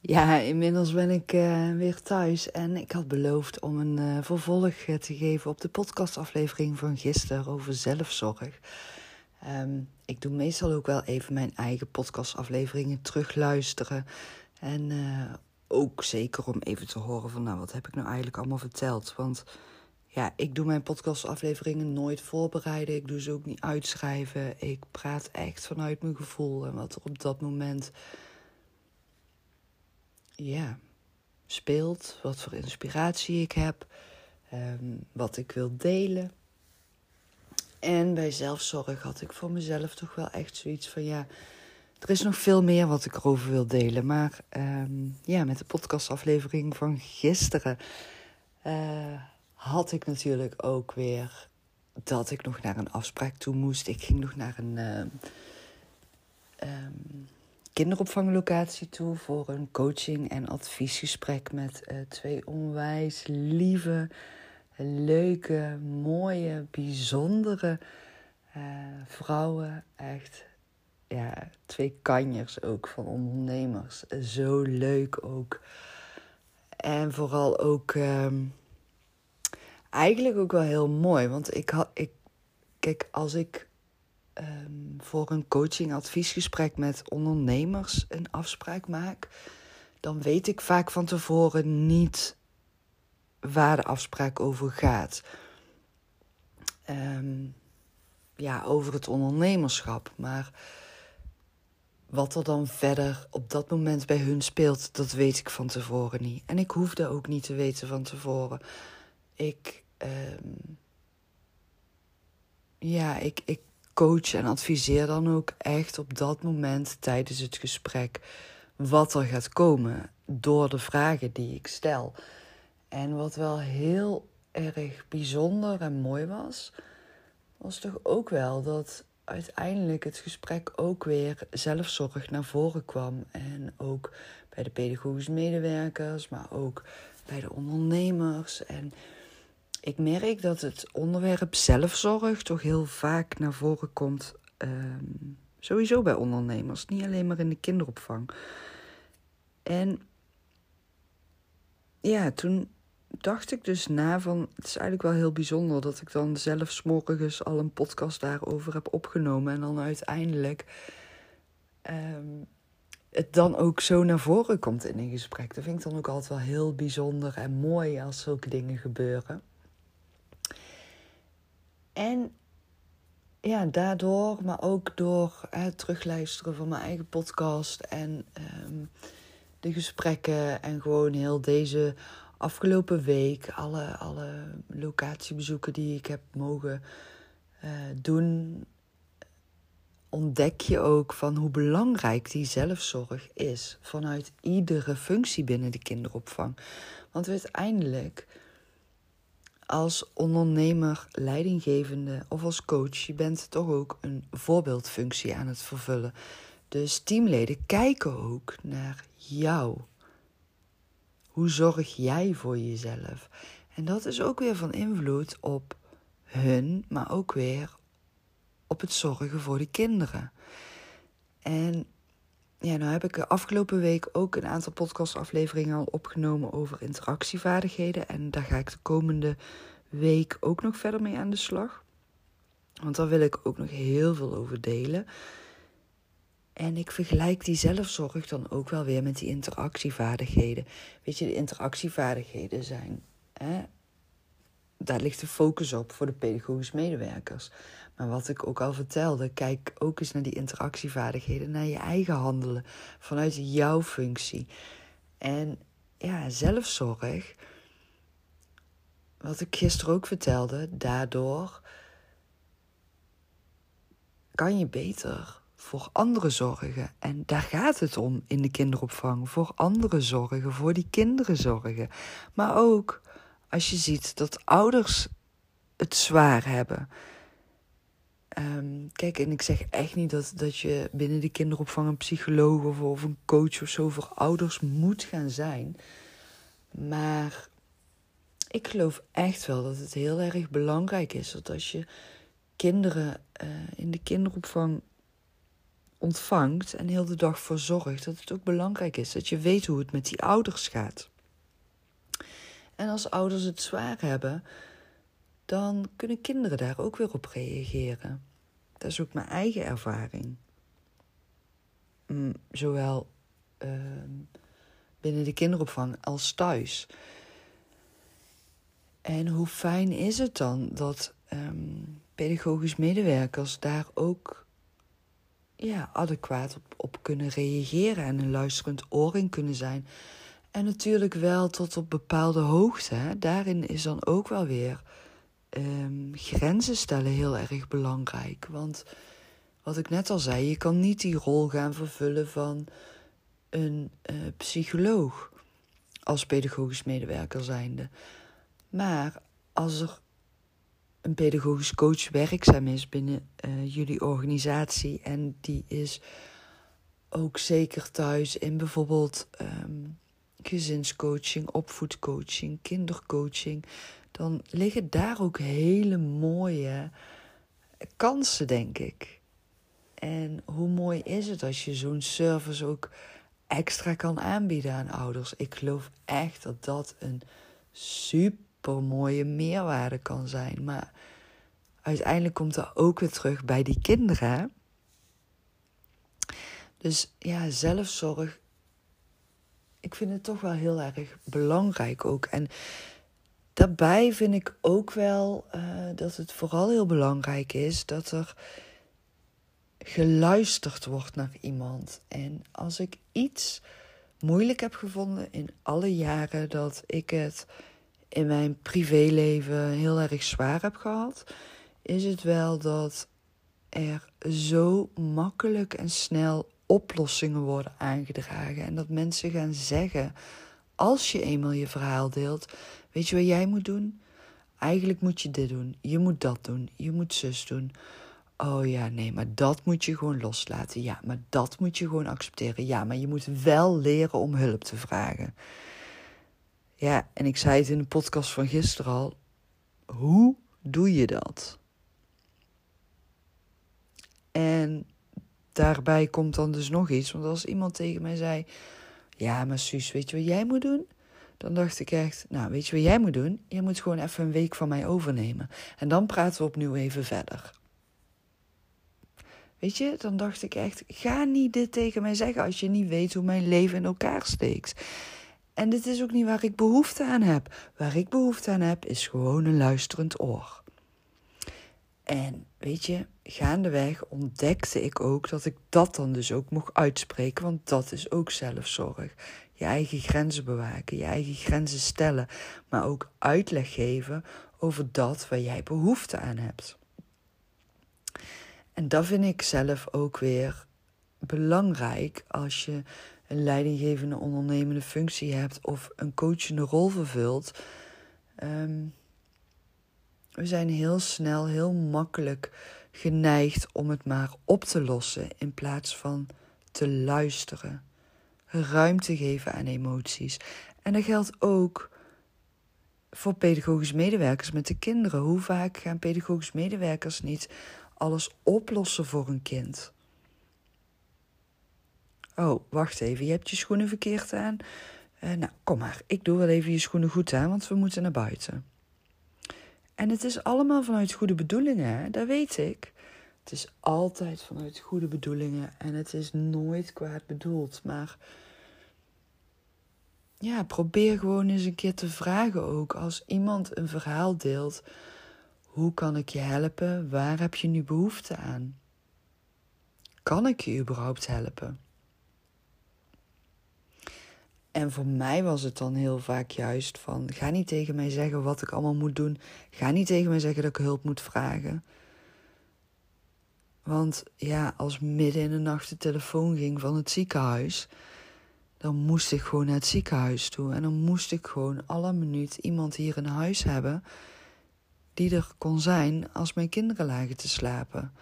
Ja, inmiddels ben ik uh, weer thuis en ik had beloofd om een uh, vervolg te geven op de podcastaflevering van gisteren over zelfzorg. Um, ik doe meestal ook wel even mijn eigen podcastafleveringen terugluisteren. En ook zeker om even te horen van, nou, wat heb ik nou eigenlijk allemaal verteld? Want ja, ik doe mijn podcastafleveringen nooit voorbereiden. Ik doe ze ook niet uitschrijven. Ik praat echt vanuit mijn gevoel en wat er op dat moment ja, speelt, wat voor inspiratie ik heb, um, wat ik wil delen. En bij zelfzorg had ik voor mezelf toch wel echt zoiets van ja, er is nog veel meer wat ik erover wil delen. Maar um, ja, met de podcastaflevering van gisteren uh, had ik natuurlijk ook weer dat ik nog naar een afspraak toe moest. Ik ging nog naar een. Um, kinderopvanglocatie toe voor een coaching- en adviesgesprek met uh, twee onwijs lieve, leuke, mooie, bijzondere uh, vrouwen. Echt, ja, twee kanjers ook van ondernemers. Zo leuk ook. En vooral ook, um, eigenlijk ook wel heel mooi. Want ik had, ik, kijk, als ik um, voor een coaching-adviesgesprek met ondernemers een afspraak maak, dan weet ik vaak van tevoren niet waar de afspraak over gaat. Um, ja, over het ondernemerschap. Maar wat er dan verder op dat moment bij hun speelt, dat weet ik van tevoren niet. En ik hoefde ook niet te weten van tevoren. Ik. Um, ja, ik, ik coach en adviseer dan ook echt op dat moment tijdens het gesprek wat er gaat komen door de vragen die ik stel. En wat wel heel erg bijzonder en mooi was, was toch ook wel dat uiteindelijk het gesprek ook weer zelfzorg naar voren kwam. En ook bij de pedagogische medewerkers, maar ook bij de ondernemers. En ik merk dat het onderwerp zelfzorg toch heel vaak naar voren komt. Um, sowieso bij ondernemers, niet alleen maar in de kinderopvang. En ja, toen dacht ik dus na van, het is eigenlijk wel heel bijzonder dat ik dan zelf morgens al een podcast daarover heb opgenomen en dan uiteindelijk um, het dan ook zo naar voren komt in een gesprek. Dat vind ik dan ook altijd wel heel bijzonder en mooi als zulke dingen gebeuren. En ja, daardoor, maar ook door het terugluisteren van mijn eigen podcast en um, de gesprekken en gewoon heel deze afgelopen week, alle, alle locatiebezoeken die ik heb mogen uh, doen, ontdek je ook van hoe belangrijk die zelfzorg is vanuit iedere functie binnen de kinderopvang. Want uiteindelijk als ondernemer, leidinggevende of als coach, je bent toch ook een voorbeeldfunctie aan het vervullen. Dus teamleden kijken ook naar jou. Hoe zorg jij voor jezelf? En dat is ook weer van invloed op hun, maar ook weer op het zorgen voor de kinderen. En ja, nou heb ik afgelopen week ook een aantal podcastafleveringen al opgenomen over interactievaardigheden. En daar ga ik de komende week ook nog verder mee aan de slag. Want daar wil ik ook nog heel veel over delen. En ik vergelijk die zelfzorg dan ook wel weer met die interactievaardigheden. Weet je, de interactievaardigheden zijn. Hè, daar ligt de focus op voor de pedagogische medewerkers. Maar wat ik ook al vertelde, kijk ook eens naar die interactievaardigheden, naar je eigen handelen, vanuit jouw functie. En ja, zelfzorg, wat ik gisteren ook vertelde, daardoor kan je beter voor anderen zorgen. En daar gaat het om in de kinderopvang. Voor anderen zorgen, voor die kinderen zorgen. Maar ook als je ziet dat ouders het zwaar hebben. Um, kijk, en ik zeg echt niet dat, dat je binnen de kinderopvang een psycholoog of, een coach of zo voor ouders moet gaan zijn. Maar ik geloof echt wel dat het heel erg belangrijk is dat als je kinderen uh, in de kinderopvang ontvangt en heel de dag voor zorgt, dat het ook belangrijk is dat je weet hoe het met die ouders gaat. En als ouders het zwaar hebben, dan kunnen kinderen daar ook weer op reageren. Dat is ook mijn eigen ervaring. Mm, zowel ehm, binnen de kinderopvang als thuis. En hoe fijn is het dan dat um, pedagogisch medewerkers daar ook ja, adequaat op, op kunnen reageren en een luisterend oor in kunnen zijn. En natuurlijk wel tot op bepaalde hoogte. Hè. Daarin is dan ook wel weer um, grenzen stellen heel erg belangrijk. Want wat ik net al zei, je kan niet die rol gaan vervullen van een uh, psycholoog als pedagogisch medewerker zijnde. Maar als er een pedagogisch coach werkzaam is binnen uh, jullie organisatie en die is ook zeker thuis in bijvoorbeeld um, gezinscoaching, opvoedcoaching, kindercoaching, dan liggen daar ook hele mooie kansen, denk ik. En hoe mooi is het als je zo'n service ook extra kan aanbieden aan ouders? Ik geloof echt dat dat een super mooie meerwaarde kan zijn. Maar uiteindelijk komt dat ook weer terug bij die kinderen. Dus ja, zelfzorg. Ik vind het toch wel heel erg belangrijk ook. En daarbij vind ik ook wel uh, dat het vooral heel belangrijk is dat er geluisterd wordt naar iemand. En als ik iets moeilijk heb gevonden in alle jaren dat ik het in mijn privéleven heel erg zwaar heb gehad, is het wel dat er zo makkelijk en snel oplossingen worden aangedragen. En dat mensen gaan zeggen, als je eenmaal je verhaal deelt, weet je wat jij moet doen? Eigenlijk moet je dit doen, je moet dat doen, je moet zus doen. Oh ja, nee, maar dat moet je gewoon loslaten. Ja, maar dat moet je gewoon accepteren. Ja, maar je moet wel leren om hulp te vragen. Ja, en ik zei het in de podcast van gisteren al. Hoe doe je dat? En daarbij komt dan dus nog iets. Want als iemand tegen mij zei: Ja, maar Suus, weet je wat jij moet doen? Dan dacht ik echt: Nou, weet je wat jij moet doen? Je moet gewoon even een week van mij overnemen. En dan praten we opnieuw even verder. Weet je, dan dacht ik echt: Ga niet dit tegen mij zeggen als je niet weet hoe mijn leven in elkaar steekt. En dit is ook niet waar ik behoefte aan heb. Waar ik behoefte aan heb, is gewoon een luisterend oor. En weet je, gaandeweg ontdekte ik ook dat ik dat dan dus ook mocht uitspreken, want dat is ook zelfzorg. Je eigen grenzen bewaken, je eigen grenzen stellen, maar ook uitleg geven over dat waar jij behoefte aan hebt. En dat vind ik zelf ook weer belangrijk als je een leidinggevende ondernemende functie hebt of een coachende rol vervult. Ehm, we zijn heel snel, heel makkelijk geneigd om het maar op te lossen in plaats van te luisteren. Ruimte geven aan emoties. En dat geldt ook voor pedagogisch medewerkers met de kinderen. Hoe vaak gaan pedagogisch medewerkers niet alles oplossen voor een kind? Oh, wacht even, je hebt je schoenen verkeerd aan. Uh, nou, kom maar, ik doe wel even je schoenen goed aan, want we moeten naar buiten. En het is allemaal vanuit goede bedoelingen, hè? dat weet ik. Het is altijd vanuit goede bedoelingen en het is nooit kwaad bedoeld. Maar ja, probeer gewoon eens een keer te vragen ook. Als iemand een verhaal deelt, hoe kan ik je helpen? Waar heb je nu behoefte aan? Kan ik je überhaupt helpen? En voor mij was het dan heel vaak juist van: ga niet tegen mij zeggen wat ik allemaal moet doen. Ga niet tegen mij zeggen dat ik hulp moet vragen. Want ja, als midden in de nacht de telefoon ging van het ziekenhuis, dan moest ik gewoon naar het ziekenhuis toe. En dan moest ik gewoon alle minuut iemand hier in huis hebben die er kon zijn als mijn kinderen lagen te slapen.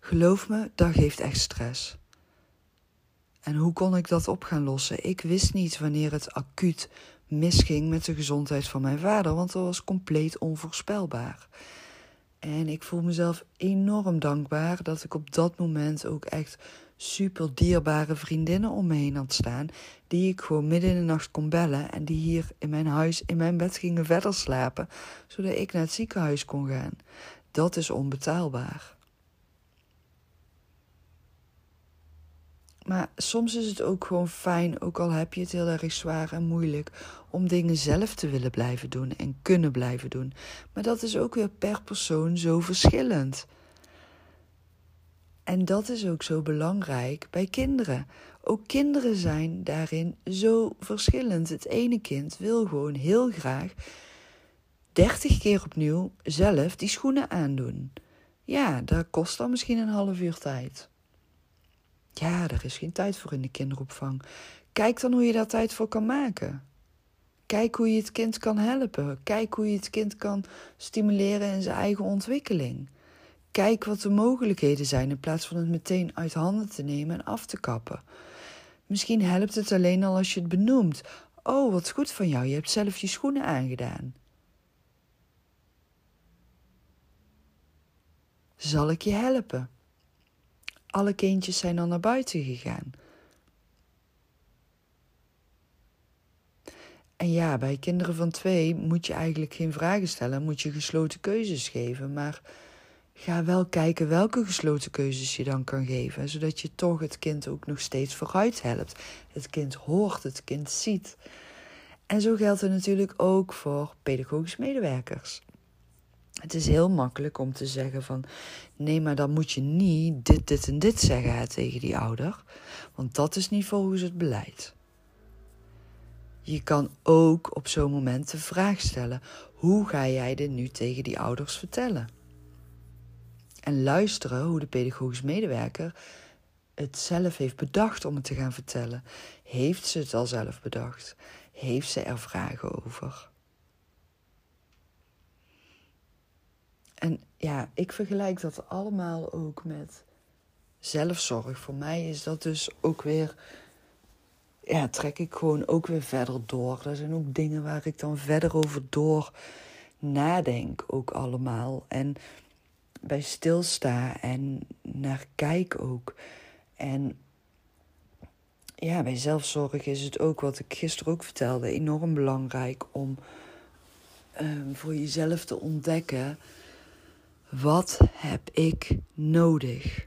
Geloof me, dat geeft echt stress. En hoe kon ik dat op gaan lossen? Ik wist niet wanneer het acuut misging met de gezondheid van mijn vader, want dat was compleet onvoorspelbaar. En ik voel mezelf enorm dankbaar dat ik op dat moment ook echt super dierbare vriendinnen om me heen had staan, die ik gewoon midden in de nacht kon bellen en die hier in mijn huis, in mijn bed gingen verder slapen, zodat ik naar het ziekenhuis kon gaan. Dat is onbetaalbaar. Maar soms is het ook gewoon fijn, ook al heb je het heel erg zwaar en moeilijk, om dingen zelf te willen blijven doen en kunnen blijven doen. Maar dat is ook weer per persoon zo verschillend. En dat is ook zo belangrijk bij kinderen. Ook kinderen zijn daarin zo verschillend. Het ene kind wil gewoon heel graag 30 keer opnieuw zelf die schoenen aandoen. Ja, dat kost dan misschien een half uur tijd. Ja, daar is geen tijd voor in de kinderopvang. Kijk dan hoe je daar tijd voor kan maken. Kijk hoe je het kind kan helpen. Kijk hoe je het kind kan stimuleren in zijn eigen ontwikkeling. Kijk wat de mogelijkheden zijn in plaats van het meteen uit handen te nemen en af te kappen. Misschien helpt het alleen al als je het benoemt. Oh, wat goed van jou, je hebt zelf je schoenen aangedaan. Zal ik je helpen? Alle kindjes zijn dan naar buiten gegaan. En ja, bij kinderen van twee moet je eigenlijk geen vragen stellen, moet je gesloten keuzes geven. Maar ga wel kijken welke gesloten keuzes je dan kan geven, zodat je toch het kind ook nog steeds vooruit helpt. Het kind hoort, het kind ziet. En zo geldt het natuurlijk ook voor pedagogisch medewerkers. Het is heel makkelijk om te zeggen van nee, maar dan moet je niet dit, dit en dit zeggen tegen die ouder, want dat is niet volgens het beleid. Je kan ook op zo'n moment de vraag stellen: hoe ga jij dit nu tegen die ouders vertellen? En luisteren hoe de pedagogisch medewerker het zelf heeft bedacht om het te gaan vertellen. Heeft ze het al zelf bedacht? Heeft ze er vragen over? En ja, ik vergelijk dat allemaal ook met zelfzorg. Voor mij is dat dus ook weer, ja, trek ik gewoon ook weer verder door. Er zijn ook dingen waar ik dan verder over door nadenk, ook allemaal. En bij stilsta en naar kijk ook. En ja, bij zelfzorg is het ook, wat ik gisteren ook vertelde, enorm belangrijk om um, voor jezelf te ontdekken wat heb ik nodig?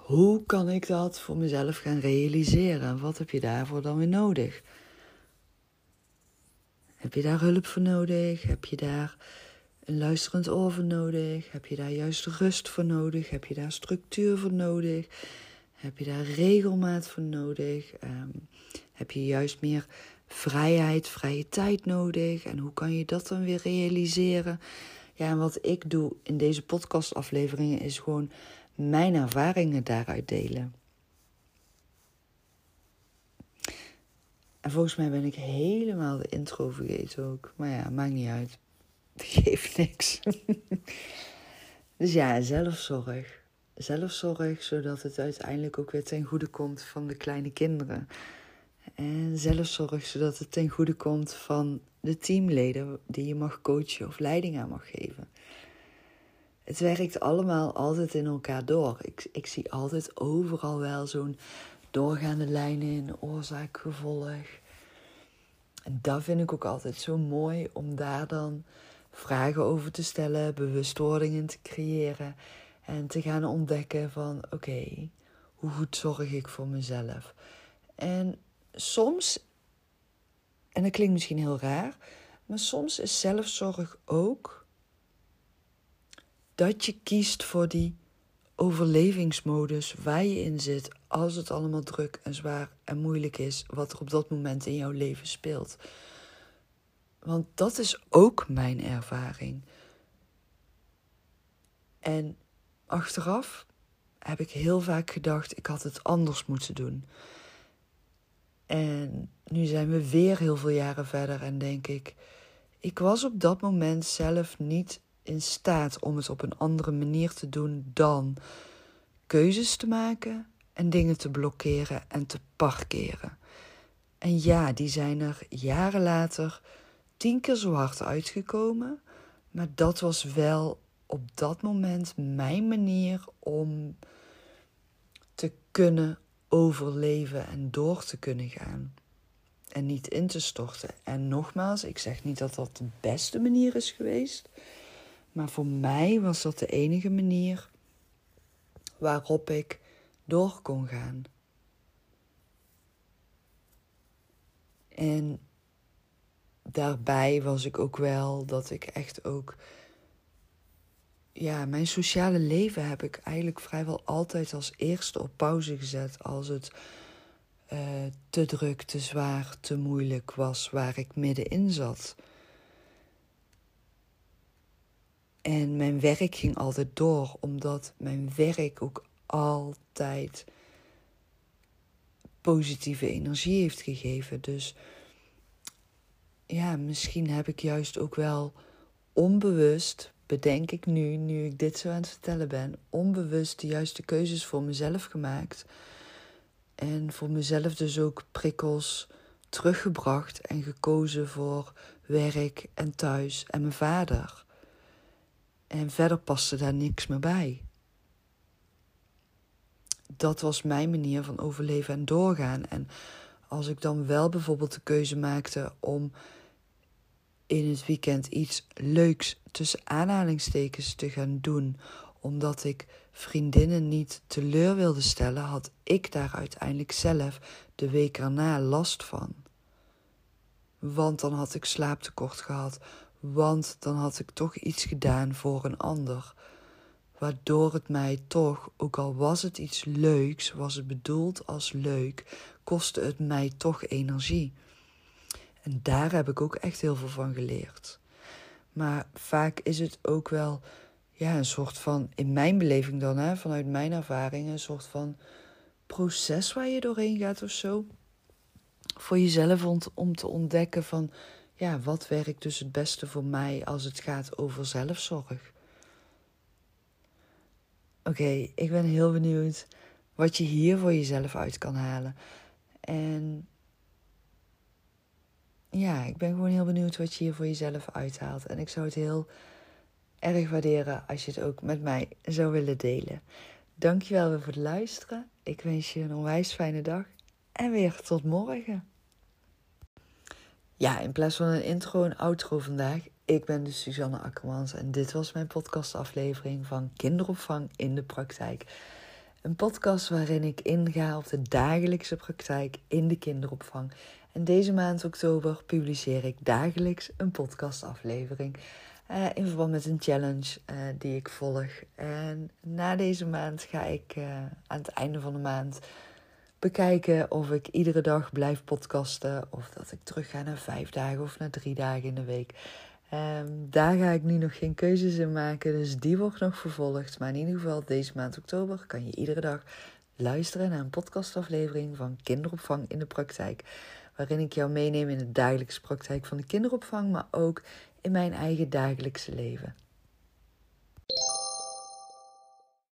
Hoe kan ik dat voor mezelf gaan realiseren? Wat heb je daarvoor dan weer nodig? Heb je daar hulp voor nodig? Heb je daar een luisterend oor voor nodig? Heb je daar juist rust voor nodig? Heb je daar structuur voor nodig? Heb je daar regelmaat voor nodig? Um, heb je juist meer vrijheid, vrije tijd nodig. En hoe kan je dat dan weer realiseren? Ja, en wat ik doe in deze podcastafleveringen is gewoon mijn ervaringen daaruit delen. En volgens mij ben ik helemaal de intro vergeten ook. Maar ja, maakt niet uit. Geeft niks. dus ja, zelfzorg. Zelfzorg, zodat het uiteindelijk ook weer ten goede komt van de kleine kinderen. En zelfzorg, zodat het ten goede komt van de teamleden die je mag coachen of leiding aan mag geven. Het werkt allemaal altijd in elkaar door. Ik, ik zie altijd overal wel zo'n doorgaande lijnen in oorzaak-gevolg. En dat vind ik ook altijd zo mooi om daar dan vragen over te stellen, bewustwordingen te creëren en te gaan ontdekken van oké, hoe goed zorg ik voor mezelf? En soms, en dat klinkt misschien heel raar, maar soms is zelfzorg ook dat je kiest voor die overlevingsmodus waar je in zit als het allemaal druk en zwaar en moeilijk is wat er op dat moment in jouw leven speelt. Want dat is ook mijn ervaring. En achteraf heb ik heel vaak gedacht, ik had het anders moeten doen. En nu zijn we weer heel veel jaren verder en denk ik, ik was op dat moment zelf niet in staat om het op een andere manier te doen dan keuzes te maken en dingen te blokkeren en te parkeren. En ja, die zijn er jaren later tien keer zo hard uitgekomen, maar dat was wel op dat moment mijn manier om te kunnen overleven en door te kunnen gaan. En niet in te storten. En nogmaals, ik zeg niet dat dat de beste manier is geweest. Maar voor mij was dat de enige manier waarop ik door kon gaan. En daarbij was ik ook wel dat ik echt ook. Ja, mijn sociale leven heb ik eigenlijk vrijwel altijd als eerste op pauze gezet als het uh, te druk, te zwaar, te moeilijk was waar ik middenin zat. En mijn werk ging altijd door, omdat mijn werk ook altijd positieve energie heeft gegeven. Dus ja, misschien heb ik juist ook wel onbewust, bedenk ik nu, nu ik dit zo aan het vertellen ben, onbewust de juiste keuzes voor mezelf gemaakt. En voor mezelf dus ook prikkels teruggebracht en gekozen voor werk en thuis en mijn vader. En verder paste daar niks meer bij. Dat was mijn manier van overleven en doorgaan. En als ik dan wel bijvoorbeeld de keuze maakte om in het weekend iets leuks tussen aanhalingstekens te gaan doen, omdat ik vriendinnen niet teleur wilde stellen, had ik daar uiteindelijk zelf de week erna last van. Want dan had ik slaaptekort gehad, want dan had ik toch iets gedaan voor een ander. Waardoor het mij toch, ook al was het iets leuks, was het bedoeld als leuk, kostte het mij toch energie. En daar heb ik ook echt heel veel van geleerd. Maar vaak is het ook wel ja, een soort van, in mijn beleving dan, hè, vanuit mijn ervaring, een soort van proces waar je doorheen gaat of zo. Voor jezelf om te ontdekken van, ja, wat werkt dus het beste voor mij als het gaat over zelfzorg. Oké, ik ben heel benieuwd wat je hier voor jezelf uit kan halen. En ja, ik ben gewoon heel benieuwd wat je hier voor jezelf uithaalt. En ik zou het heel erg waarderen als je het ook met mij zou willen delen. Dankjewel weer voor het luisteren. Ik wens je een onwijs fijne dag. En weer tot morgen. Ja, in plaats van een intro en outro vandaag. Ik ben dus Suzanne Akkermans en dit was mijn podcastaflevering van Kinderopvang in de Praktijk. Een podcast waarin ik inga op de dagelijkse praktijk in de kinderopvang. En deze maand oktober publiceer ik dagelijks een podcastaflevering. Uh, in verband met een challenge uh, die ik volg. En na deze maand ga ik uh, aan het einde van de maand bekijken of ik iedere dag blijf podcasten. Of dat ik terug ga naar vijf dagen of naar drie dagen in de week. Um, daar ga ik nu nog geen keuzes in maken, dus die wordt nog vervolgd. Maar in ieder geval, deze maand oktober kan je iedere dag luisteren naar een podcastaflevering van Kinderopvang in de Praktijk. Waarin ik jou meeneem in de dagelijkse praktijk van de kinderopvang, maar ook in mijn eigen dagelijkse leven.